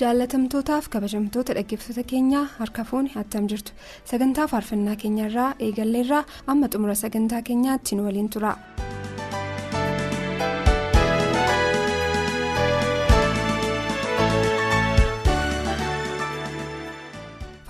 Jaalatamtootaaf kabajamtoota dhaggeeffattoota keenyaa harka fuunni attam jirtu sagantaa faarfannaa keenyarraa eegalleerraa amma xumura sagantaa keenyaatti nu waliin tura.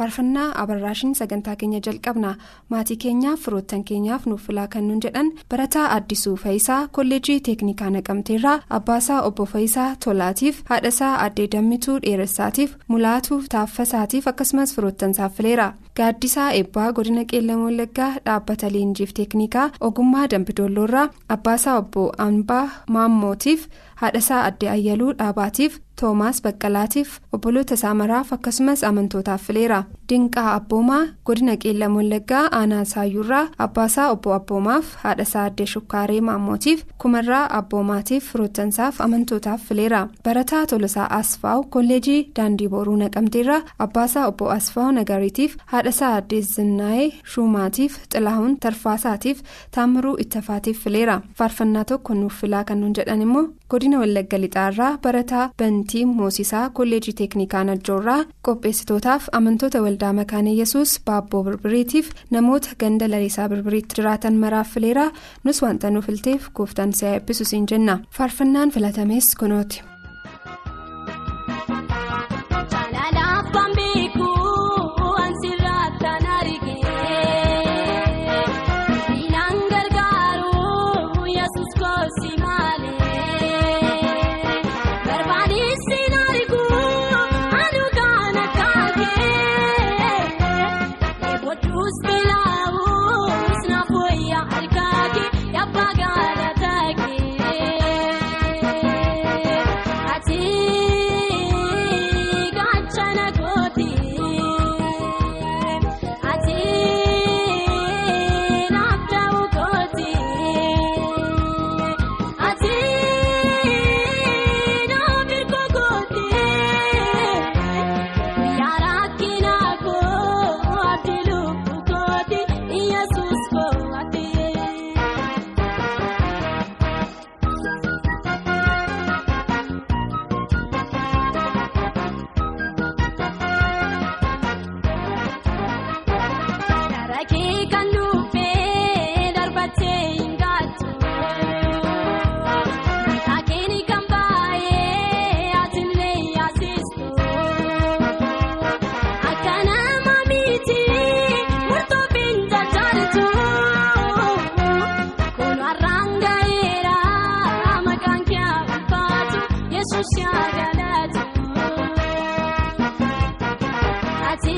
Faarfannaa abarraashin sagantaa keenya jalqabna. Maatii keenyaaf firoottan keenyaaf nuuf filaa kan nuun jedhan. Barataa addisuu fayisaa kolleejii teeknikaa naqamteerraa abbaasaa obbo fayisaa tolaatiif haadhasaa addee dammituu dheeressaatiif mulaatuu taaffasaatiif akkasumas firoottansaaf fileera gaaddisaa eebbaa godina qeellam wallaggaa dhaabbata leenjiif teeknikaa ogummaa dambidoolloorraa abbaasaa obbo ambaa maammootiif haadhasaa addee ayyaluu dhaabaatiif toomaas baqqalaatiif obboloota saamaraaf akkasumas amantootaaf fileera dinqaa abboomaa godina qeellam wallaggaa aanaa saayyurraa abbaasaa obbo abboomaaf haadhasaa addee shukkaaree maammootiif kumarraa abboomaatiif firoottansaaf amantootaaf fileera barataa tolosaa asfaaw kolleejii daandii booruu naqamteerraa abbaasaa obbo asfaaw nagariitiif haadhasaa addee zinnaa'ee shuumaatiif xilahuun tarfaasaatiif taamiruu ittafaatiif fileera faarfannaa tokko nuuf filaa kan jedhan immoo godina wallagga lixaarraa barataa bantii moosisaa kolleejii teeknikaa najjoorraa qopheessitootaaf amantoota waldaa makaana yesus baabboo birbiriitiif namoota ganda lalisaa birbiriitti jiraatan maraaf fileeraa nus wanta nuuf filteef gooftaan si'a eebbisu siin jenna faarfannaan filatames kunooti.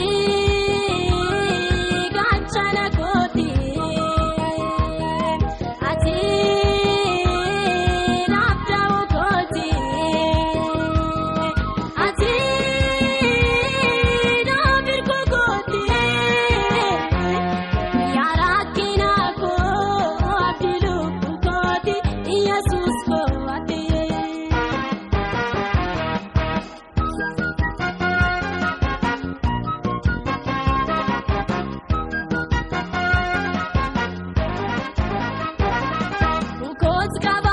Ati gaachana kooti.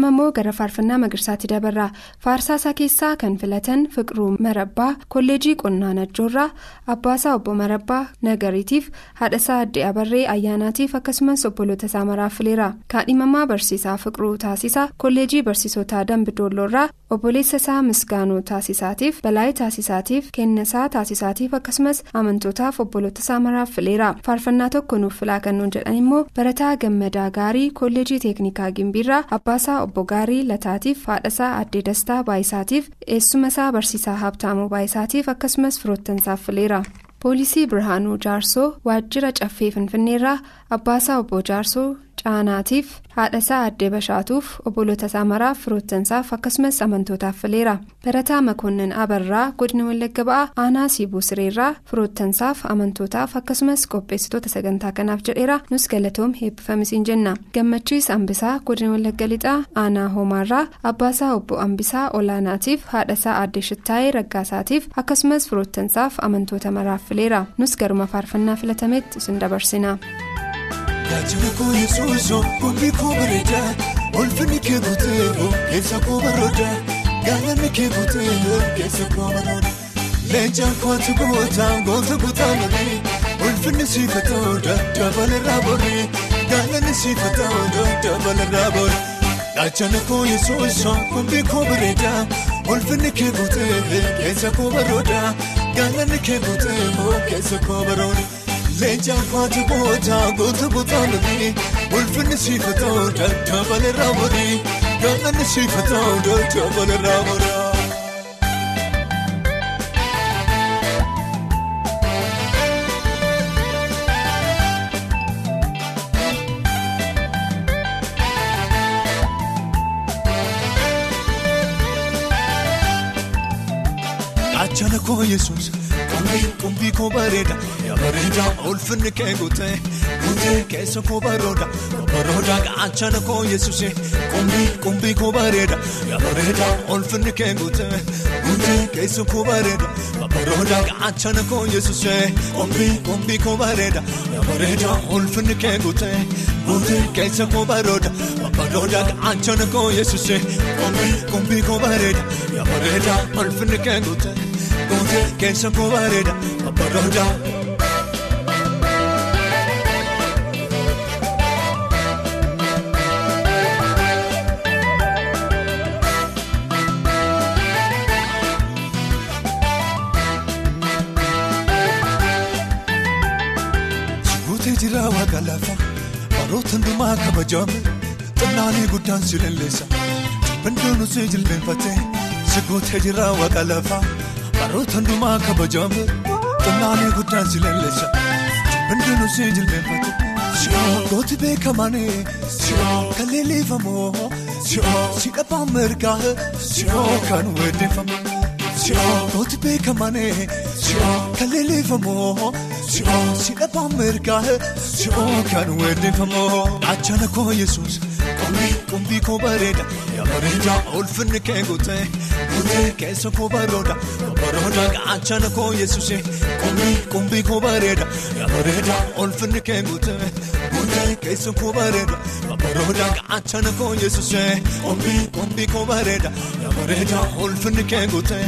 Amma immoo gara faarfannaa magarsaatti dabarra. Faarsaasaa keessaa kan filatan fiqiruu marabbaa kolleejii qonnaa najjoorraa abbaasaa obbo marabbaa nagariitiif haadhasaa addee abarree ayyaanaatiif akkasumas obboloota isaa maraaf fileera kaadhimamaa barsiisaa fiqiruu taasisaa kolleejii barsiisotaa dambidoolloorraa obboleessa isaa misgaanuu taasisaatiif balaayii taasisaatiif kennasaa taasisaatiif akkasumas amantootaaf obboloota isaa maraaf fileera faarfannaa tokko nuuf filaa kan nuun jedhan immoo barataa gammadaa gaarii kolleejii teeknikaa gimbiirraa abbaasaa obbo gaarii lataatiif haadhasaa addee dastaa baayisaatiif eessuma isaa barsiisaa habtaamuu baayisaatiif akkasumas firoottansaaf fileera. poolisii birhaanuu jaarsoo waajjira caffee finfinneerraa abbaasaa obbo jaarsoo caanaatiif haadhasaa addee bashaatuuf obboloota isaa maraaf firoottansaaf akkasumas amantootaaf fileera barataa makoonnin abarraa godina wallagga ba'aa aanaa siibuu sireerraa firoottansaaf amantootaaf akkasumas qopheessitoota sagantaa kanaaf jedheera nus galatoom heebbifamisiin jenna gammachiis ambisaa godina wallagga lixaa aanaa hoomaarraa abbaasaa obbo ambisaa olaanaatiif haadhasaa addee shittaayee raggaasaatiif akkasumas firoottansaaf amantoota maraaf fileera nus garuma faarfannaa filatametti isin dabarsina. Gaachana koo yesuusoo kumbii koo bareedaa ulfinni kee guuteeroo keessa koo baroodaa gaalanni kee guuteeroo keessa koo baroodaa leencaan kootu gootaa goota guutaa malee ulfinni siifatoodaa dabalarraa borii gaalanni siifatoodaa dabalarraa borii. Gaachana koo yesuusoo kumbii koo bareedaa ulfinni kee guuteeroo keessa koo baroodaa gaalanni kee guuteeroo keessa koo baroodaa. Leencaan kwaatu booda goota booda nabii ulfinni siifatoo dabalarraa borii gaalanni siifatoo dabalarraa borii. Gaachana koo yesuus kumbii koo bareeda bareeda ulfinni kee guutee guutee keessa koo barooda barooda gaachana koo yesuus kumbii koo bareeda bareeda ulfinni kee guutee guutee keessa koo bareeda barooda gaachana koo yesuus kumbii koo bareeda bareeda ulfinni kee guutee guutee keessa koo barooda barooda gaachana koo yesuus kumbii koo bareeda bareeda ulfinni kee guutee. Gootee keessa koo bareeda babbaroota. Waaqa lafa baroota hundumaa kabajame xinnaanii guddaan si leelleessa bandoon osoo jilbeenfatee si gootee jira waaqa lafa. Baroota hundumaa kabajame xinnaanii guddaan si leelleessa hundinuu si jilbeenfate gooti beekamane kan leellifamoo si dhabaan mirgaa kan weeddeeffamu gooti beekamane kan leellifamoo si dhabaan mirgaa kan weeddeeffamu achana koo yesuus kumbii koo bareeda bareeda ulfinni kee guutee guutee keessa koo barooda barooda gaachana koo yesuus kumbii koo bareeda bareeda ulfinni kee guutee guutee keessa koo bareeda barooda gaachana koo yesuus kumbii koo bareeda bareeda ulfinni kee guutee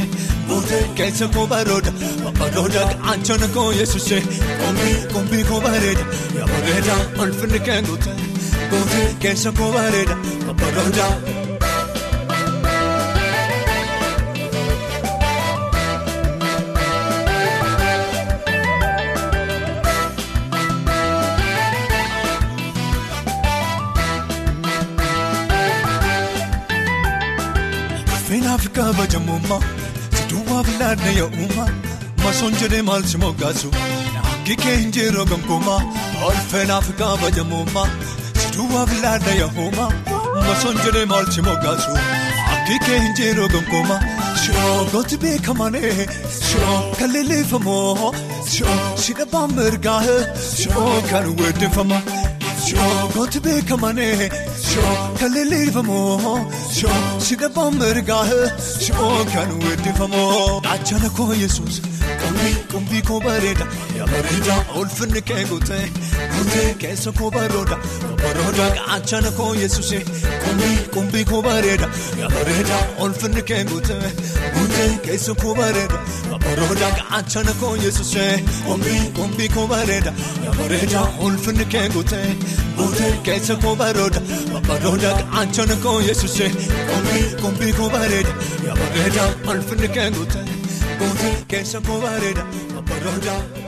guutee keessa koo barooda barooda gaachana koo yesuus kumbii koo bareeda bareeda ulfinni kee guutee. Gootee keessa koo bareeda babbaroota. Feenaaf kabajamummaa siduwwaaf laadna yaa'ummaa masoon jedhee maal si moggaasu naangi kee hin jiruu gonkumaa ol feenaaf kabajamummaa. Duwwaaf laadna yaa'ummaa masoon jedhee maal si moggaasu akki kee hin jiruu gonkumaa gooti beekamane kan leellifamoo si dhabaan mirgaa kan weeddeeffamu gooti beekamane kan leellifamoo si dhabaan mirgaa kan weeddeeffamu achana koo yesuus qumbii koo bareeda bareeda ulfinni kee guutee keessa koo barooda gaachana koo yesuuse qumbii koo bareeda bareeda ulfinni kee guutee keessa koo bareeda gaachana koo yesuuse qumbii koo bareeda bareeda ulfinni kee guutee keessa koo barooda gaachana koo yesuuse qumbii koo bareeda bareeda ulfinni kee guutee. Gootii keessa koo bareeda babbaroota.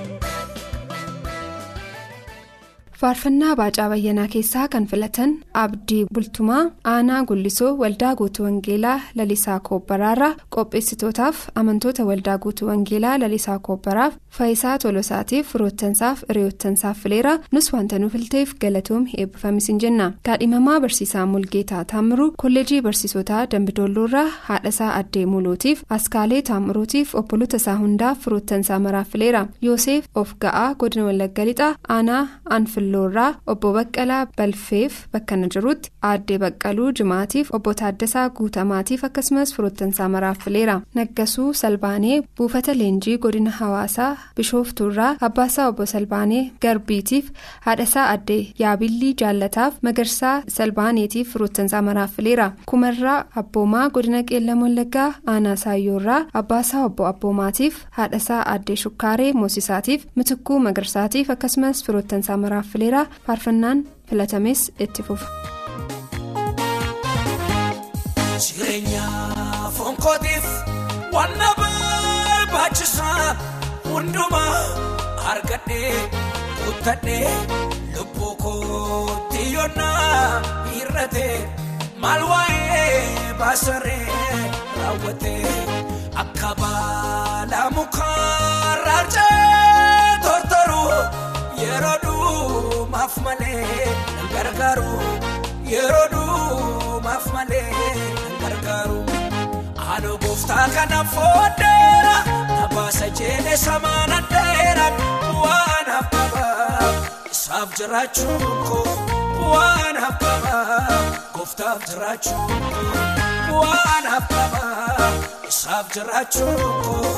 Faarfannaa baacaa bayyanaa keessaa kan filatan abdii bultumaa aanaa gullisoo waldaa guutuu wangeelaa lalisaa koobbaraarraa qopheessitootaaf amantoota waldaa guutuu wangeelaa lalisaa koobbaraaf faayisaa tolosaatiif firoottansaaf hiriyoottansaaf fileera nus wanta nu filteef galatoom eebbifamis hin jenna kaadhimamaa barsiisaa mulgeetaa taamiruu kolleejii barsiisotaa dambidoolloorraa haadhasaa addee muluutiif askaalee taamiruutiif obboloota isaa hundaaf firoottansaa maraaf fileera yoosef of ga'aa godina wallagga lixaa aanaa anfil. Loorraa obbo baqqalaa balfeef bakka na jirutti aaddee baqqaluu jimaatiif obbo taaddasaa guutamaatiif akkasumas firoottansaa maraaf fileera naggasuu salbaanee buufata leenjii godina hawaasaa bishooftuurraa abbaasaa obbo salbaanee garbiitiif haadhasaa addee yaabillii jaallataaf magarsaa salbaaneetiif firoottansaa maraaf fileera kumarraa abboomaa godina qeellam wallaggaa aanaa saayyoorraa abbaasaa obbo abboomaatiif haadhasaa addee shukkaaree moosisaatiif mitikkuu magarsaatiif akkasumas firoottansaa maraaf fileera faarfannaan filatames itti fufa. Jireenya fonkootiif wanna barbaachisaa hundumaa argadhee kuttadhee lubbuu kootti yoonnaa hir'atee maal waa'ee baasaree raawwatee akka baala mukaa tortoruu yeroo dhumaaf malee nan gargaaru yeroo dhumaaf malee nan gargaaru haadha gooftaa kana fooddeera na baasa jedhee samaana dheera waan habbabaa isaaf jiraachuun koo waan habbabaa gooftaaf jiraachuun koo waan habbabaa isaaf jiraachuun koo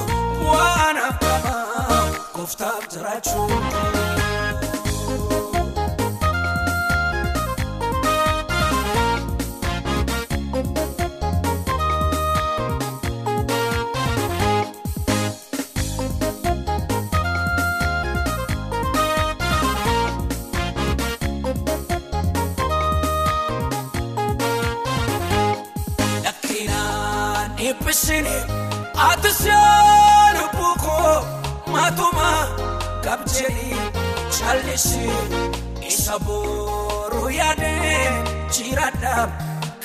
waan habbabaa gooftaaf jiraachuun koo. Ati siyaa lubbuu koo matuma gabjee callisi isa booruu yaadee jiraadha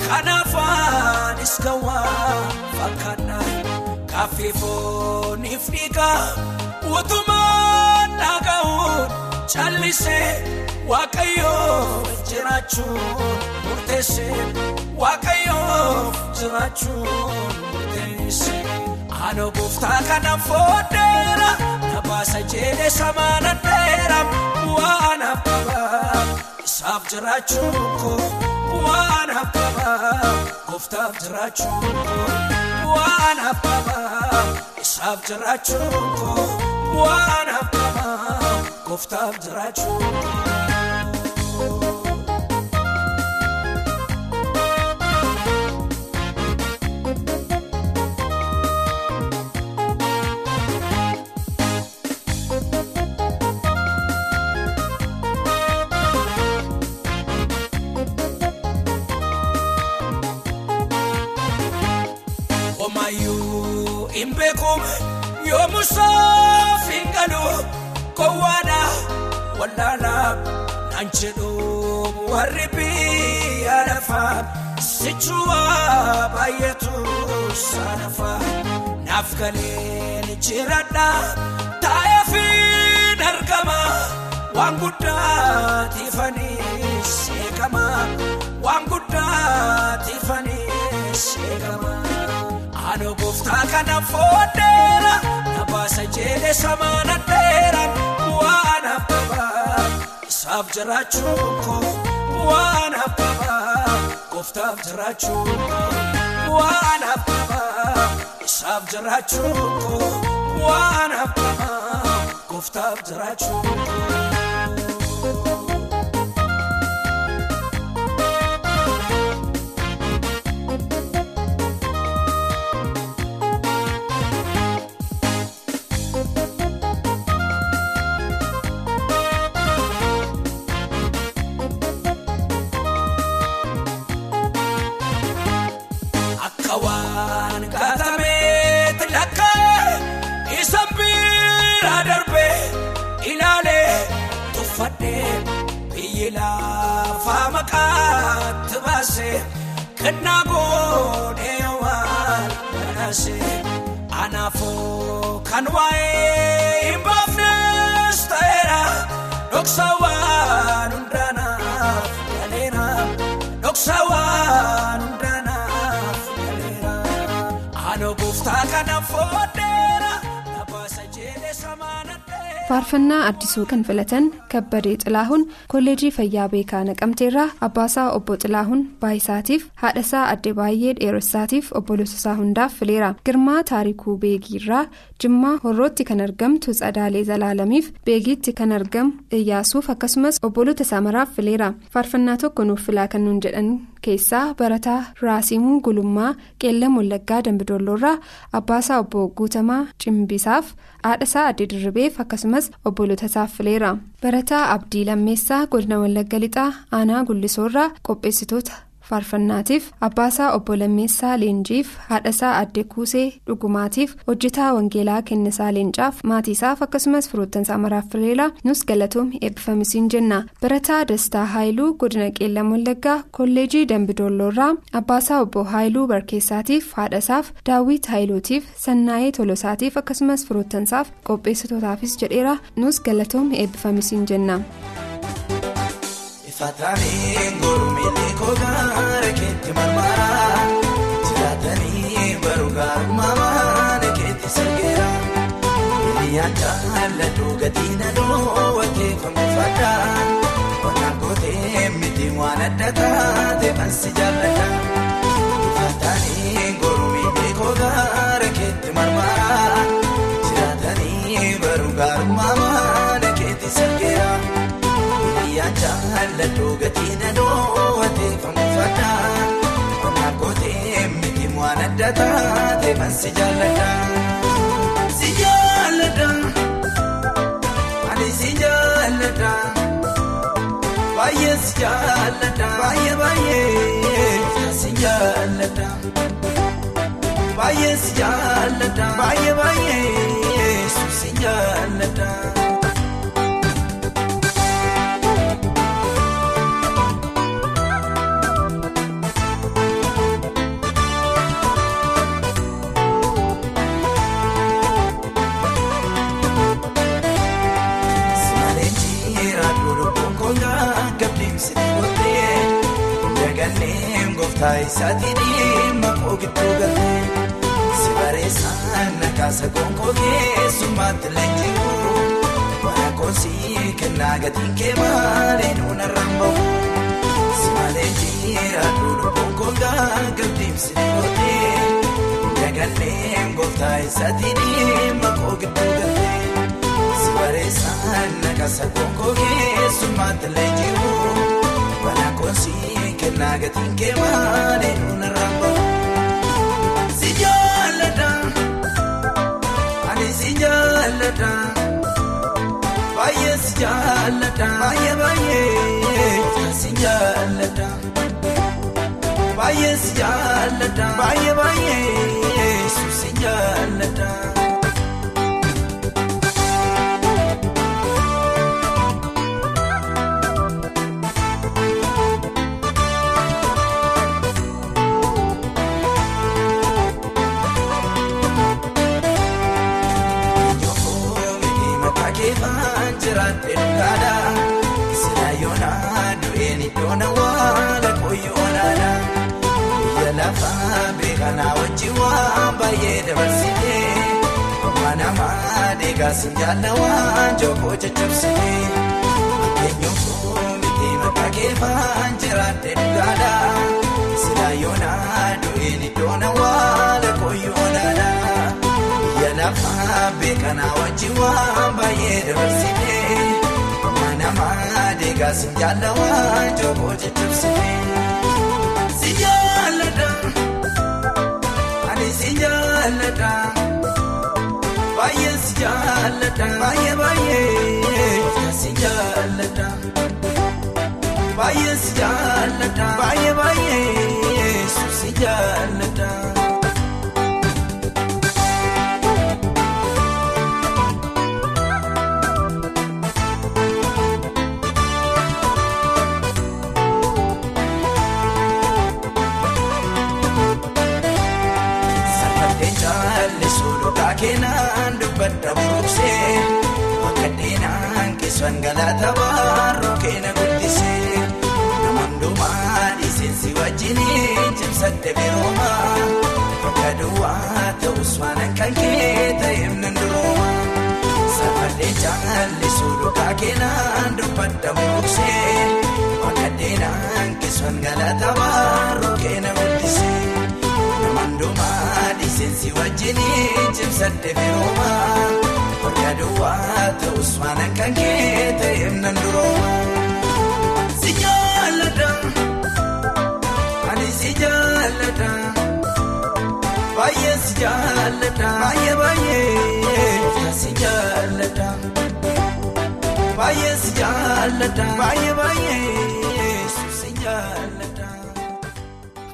kanaafaanis gawaa fakkaata kaaffee fooniif dhiigaa utumaa dhaga'uun callisee waaqayyoo jiraachuun murteessee waaqayyoo jiraachuun. Ano gooftaa kana fooddeera na baasa jedhee samaana dheera waan habbabaa isaaf jiraachuun koo waan habbabaa gooftaaf jiraachuun koo waan habbabaa isaaf jiraachuun koo waan habbabaa gooftaaf jiraachuun wallaalaa naan jedhu warri biyya lafaa sichuuwa baay'atu saanafaa naaf galeen jiradha taa'ee fi argama waan guddaa tiifanii seekama waan guddaa tiifanii seekama. Ano gooftaa kana fooddeera na baasa jedhee samaana dheera waan habbabaa isaaf jiraachuun koo waan habbabaa gooftaaf jiraachuun koo waan habbabaa isaaf jiraachuun koo waan haftamaa gooftaaf jiraachuu. Akka maqaatti baasee kennaa godhee waan banaasee anaafuu kan waa'ee hin baafnes ta'eera dhoksa waan hundaanaaf galeera dhoksa waan hundaanaaf galeera aanoo gooftaa kana samaanadhee. Faarfannaa addisuu kan filatan kabbadee xilaahuun kolleejii fayyaa beekaa naqamteerraa abbaasaa obbo xilaahuun baayisaatiif haadhasaa adde baay'ee dheeressaatiif obbolootaasaa hundaaf fileera. Girmaa taarikuu beegiirraa jimmaa horrootti kan argamtu tsadaalee zalaalamiif beegiitti kan argamu iyyaasuuf akkasumas obboloota isaa maraaf fileera. Faarfannaa tokko nuuf filaa kan nuun jedhan keessaa barataa raasimuu gulummaa qeellam wallaggaa dambidoolloorraa abbaasaa obbo guutamaa cimbisaaf haadhasaa adde dirribeef akkasumas obboloota isaaf fileera. Barataa abdii lammeessaa godina wallagga lixaa aanaa gullisoorraa qopheessitoota faarfannaatiif abbaasaa obbo lammeessaa leenjiif haadhasaa adde kuusee dhugumaatiif hojjetaa wangeelaa kennisaa leencaaf maatiisaaf akkasumas firoottansaa maraaf fileera nus galatoomii eebbifamisiin jenna barataa dastaa haayiluu godina qeellam wallaggaa kolleejii dambidoolloorraa abbaasaa obbo haayiluu barkeessaatiif haadhasaaf daawwit haayiluutiif sannaayee tolosaatiif akkasumas firoottansaaf qopheessitootaafis jedheera nus galatoomii eebbifamisiin jenna. Keetti marmaraa jiraatanii baruu gaarummaa keetti sirgeera. Hiriyyaan jaalladhu gatii nadoo wakkeeffamu fadhaa Qonnaan kootee miti waan adda taate bansi jaalladha. Ifatanii gurmii kogaara keetti marmaraa jiraatanii baruu gaarummaa keetti sirgeera. Hiriyyaan jaalladhu gatii nadoo wakkeeffamu fadhaa waan adda taate bansi jaalladha. Si jaalladha ani si jaalladha baay'ee si jaalladha baay'ee baay'ee si jaalladha baay'ee si jaalladha baay'ee baay'ee si jaalladha. Isaatii dhimma koo gidduu galtee Si bareessaan nakaasa gonkoo keessummaatti leenji'u Bara koonsii kennaa gatiin kee maalee nuuna rambamu Simaleen jira lubbuun koolaa gabdeemsi dhiibotee Daganneen gooftaa isaatii dhimma koo gidduu galtee. Sibareessaan nakaasa gonkoo keessummaatti leenji'u Bana koonsii kennaa gatiin kee maalee nuuna rambamu Si jaalladha ani si jaalladha baay'ee si jaalladha baay'ee baay'ee si jaalladha baay'ee si jaalladha baay'ee baay'ee si jaalladha. Beekanaa wajjin waan baay'ee dabarsitee. Amma namaa deeggarsin jaalla waan jookoo caccabsitee. Eenyuun miti maqaa keefaan jiraatee dhugaadha. Sila yoonaa du'een iddoon awwaala koyyoonaadha. Biyya lafaa beekanaa wajjin waan baay'ee dabarsitee namaa deegaa si jaallawaa jooboo jajjabsitee jaalladha baay'ee si jaalladha baay'ee baay'ee si jaalladha baay'ee si jaalladha baay'ee baay'ee si jaalladha. Galata baaruu keena guddisee namoonni dhiiseensi wajjiniin cimsadde birooma bakka duwwaa ta'us waan kan kee ta'eef nan durooma safallee jaallisuu dhugaa keenan dubbadda buruqsee akka deenaan keessan galata baaruu keena guddisee. Namandumaa dhiiseensi wajjiniin cimsadde birooma bakka duwwaa ta'us waan kan kee ta'eef nan durooma. Si jaalladha ani si jaalladha baay'ee si jaalladha baay'ee baay'ee si jaalladha baay'ee si jaalladha baay'ee baay'ee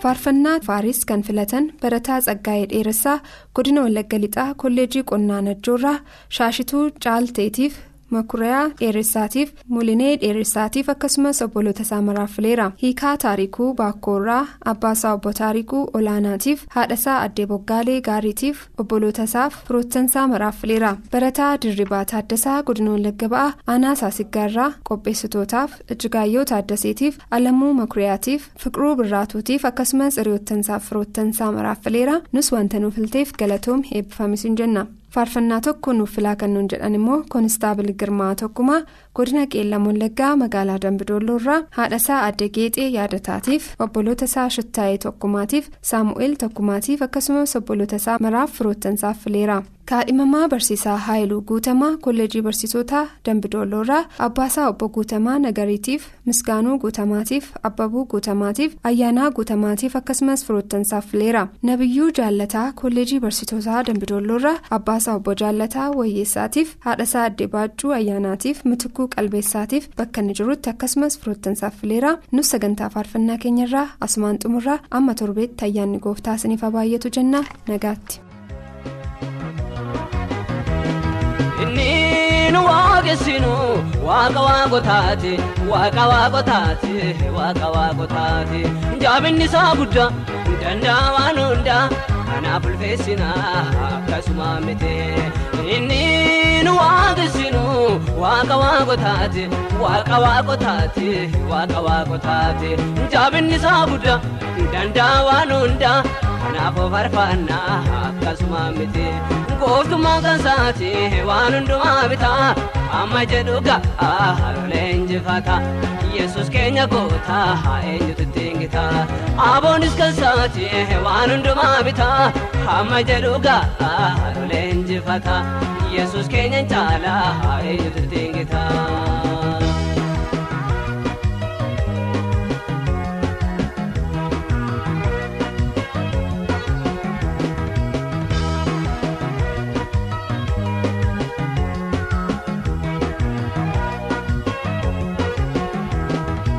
faarfannaa faaris kan filatan barataa tsaggaa'ee dheeressaa godina wallagga lixaa kolleejii qonnaa najjoorraa shaashituu caalteetiif makuriyaa dheeressaatiif mulinee dheeressaatiif akkasumas obboloota isaa maraaffileera. Hiikaa taarikuu baakkoorraa abbaasaa obbo taarikuu olaanaatiif haadhasaa addee boggaalee gaariitiif obboloota isaaf firoottansaa maraaffileera. Barataa dirribaa taaddasaa godina wallagga ba'aa aanaa saasiggaarraa qopheessitootaaf ijjigaayyoo taaddaseetiif alamuu makuriyaatiif fiqiruu birraatuutiif akkasumas hiriyoottansaaf firoottansaa maraaffileera. Nus wanta nuuf ilteef galatoom eebbifamisiin jenna. Faarfannaa tokko nuuf filaa kan nuun jedhan immoo koonistaabil girmaa tokkumaa godina qeellam wallaggaa magaalaa dambidoolloorraa haadhasaa adda geexee yaadataatiif obboloota isaa shittaa'ee tokkumaatiif saamu'eel tokkumaatiif akkasumas obboloota isaa maraaf firoottansaaf fileera kaadhimamaa barsiisaa haayiluu guutamaa kolleejii barsiisotaa dambidoolloorraa abbaasaa obbo guutamaa nagariitiif misgaanuu guutamaatiif abbabuu guutamaatiif ayyaanaa guutamaatiif akkasumas firoottansaaf fileera nabiyyuu jaallataa kolleejii barsiisotaa dambidoolloorraa abbaasaa obbo jaallataa wayyeessaatiif haadhasaa addee baachuu ayyaanaatiif mitikuu qalbeessaatiif bakka inni jirutti akkasumas firoottansaaf fileera nus sagantaa faarfannaa keenyarraa asumaan xumurraa amma torbeetti ayyaanni gooftaa isiniif haa baay'atu jenna nagaatti. Waaqessinu waaqa waaqotaati waaqa waaqotaati waaqa waaqotaati jaabinni isaa guddaa danda'a waan hundaa kanaaf ulfeessina akkasuma miti inni nu waaqessinu waaqa waaqotaati waaqa waaqotaati waaqa waaqotaati jaabinni isaa guddaa danda'a waan hundaa kanaaf farfaannaa akkasuma miti. gooftummaa kan saati waan hundumaa bitaa amma jedhu ga'a harolee injifata yesus keenya gootaa eenyutu ittiin gitaa aboonis kan saati waan hundumaa bitaa amma jedhu ga'a harolee injifata yesus keenya caalaa eenyutu ittiin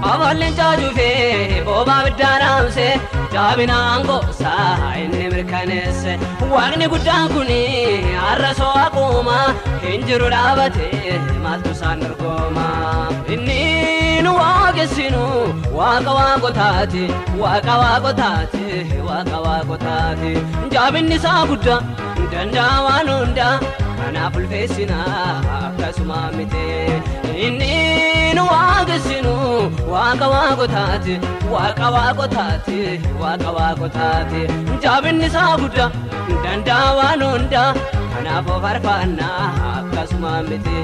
gitaa. Aballeen caajufee boobaa biddaan haamsee jaabinaan goosaa inni mirkaneesse waaqni guddaan kun har'a soo aquuma hin jiru dhaabatee maaltu isaan dorgoma inni nu waaqessinu waaqa waaqotaati waaqa waaqotaati waaqa waaqotaati jaabinni isaa guddaa danda'a waan hundaa kanaaf ulfeessina akkasuma miti inni nu waaqessinu waaqa waaqotaati waaqa waaqotaati waaqa waaqotaati jaabinni isaa guddaa danda'a waan hundaa kanaafuu faarfannaa akkasuma miti.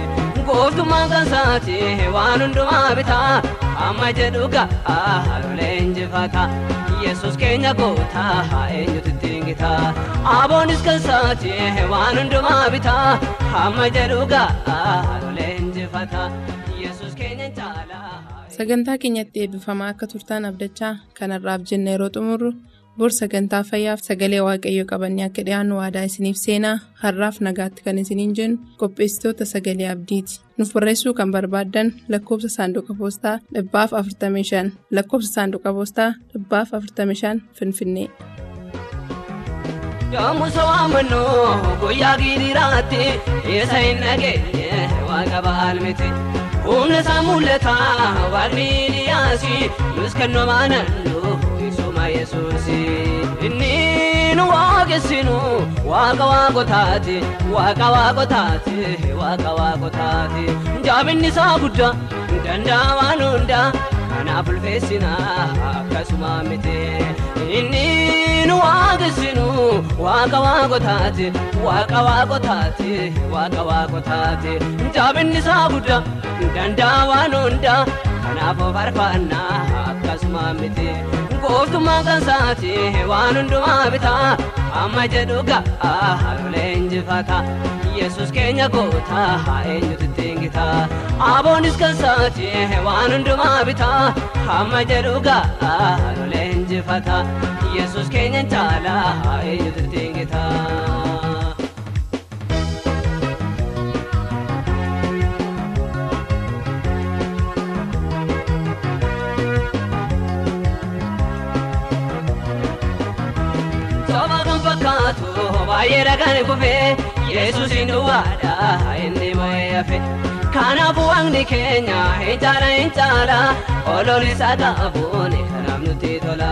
Gooftummaan kan isaati waan hundumaa bitaa amma jedhu ga'a lolee injifata yesus keenya gootaa eenyutu gitaa aboonis kan isaati waan hundumaa bitaa amma jedhu ga'a lolee injifata yesus keenya caalaa. sagantaa keenyatti eebbifamaa akka turtaan abdachaa kanarraaf jenna yeroo xumurru bor sagantaa fayyaaf sagalee waaqayyoo qabannee akka dhiyaannu waadaa isiniif seenaa har'aaf nagaatti kan isiniin jennu qopheessitoota sagalee abdiiti nuuf barreessuu kan barbaaddan lakkoofsa saanduqa poostaa dhibbaaf 45 lakkoofsa saanduqa poostaa dhibbaaf 45 finfinnee. Yoomusa waamannu guyyaa giidiraatti isa hin dhageenye waaqa baalmiti. Humna isaa mul'ataa waaqni dhiyaasi nus baanannu isuma yesuusi. Inni nu waaqessinu waaqa waaqotaati waaqa waaqotaati waaqa waaqotaati. Jaabinni isaa guddaa danda'a waan hundaa kanaaf ulfeessinaa akkasuma miti. Inni nu waaqessinu waaqa waaqotaati waaqa waaqotaati waaqa waaqotaati. Jaabinni isaa guddaa danda'a waan hundaa kanaaf faarfannaa akkasuma miti. Gooftummaa kan isaati waan hundumaa bitaa amma jedhu ga'a lolee injifata. Yesus keenya gootaa eenyutu ittiin gitaa aboonis kan isaati waan hundumaa bitaa amma jedhu ga'a lolee injifata. Yesus keenya caalaa eenyutu ittiin fakkaatu baay'ee dhagaan kufee Yesuusin duwwaadha inni moo'ee hafe. Kanaafuu waaqni keenya hin caala hin caala oloon isaa qabuun kanaaf nutti tola.